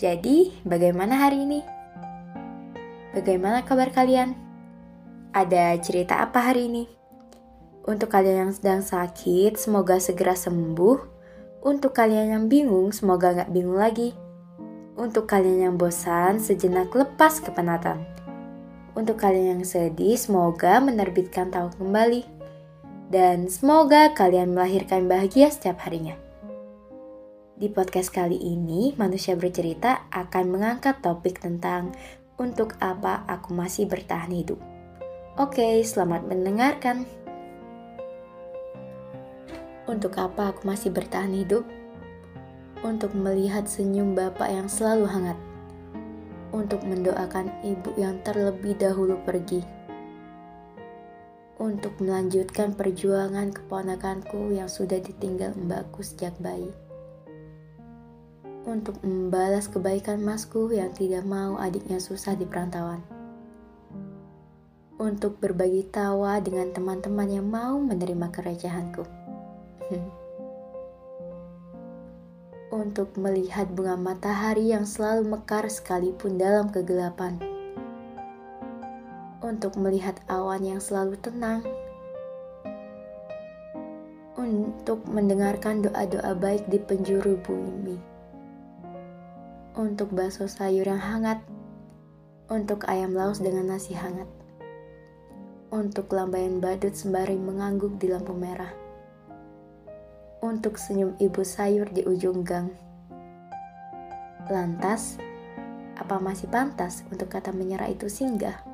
Jadi, bagaimana hari ini? Bagaimana kabar kalian? Ada cerita apa hari ini? Untuk kalian yang sedang sakit, semoga segera sembuh. Untuk kalian yang bingung, semoga nggak bingung lagi. Untuk kalian yang bosan, sejenak lepas kepenatan. Untuk kalian yang sedih, semoga menerbitkan tahu kembali dan semoga kalian melahirkan bahagia setiap harinya. Di podcast kali ini, manusia bercerita akan mengangkat topik tentang untuk apa aku masih bertahan hidup. Oke, selamat mendengarkan. Untuk apa aku masih bertahan hidup? Untuk melihat senyum bapak yang selalu hangat. Untuk mendoakan ibu yang terlebih dahulu pergi untuk melanjutkan perjuangan keponakanku yang sudah ditinggal mbakku sejak bayi. Untuk membalas kebaikan masku yang tidak mau adiknya susah di perantauan. Untuk berbagi tawa dengan teman-teman yang mau menerima kerecehanku. Untuk melihat bunga matahari yang selalu mekar sekalipun dalam kegelapan untuk melihat awan yang selalu tenang, untuk mendengarkan doa-doa baik di penjuru bumi, untuk bakso sayur yang hangat, untuk ayam laos dengan nasi hangat, untuk lambaian badut sembari mengangguk di lampu merah, untuk senyum ibu sayur di ujung gang. Lantas, apa masih pantas untuk kata menyerah itu singgah?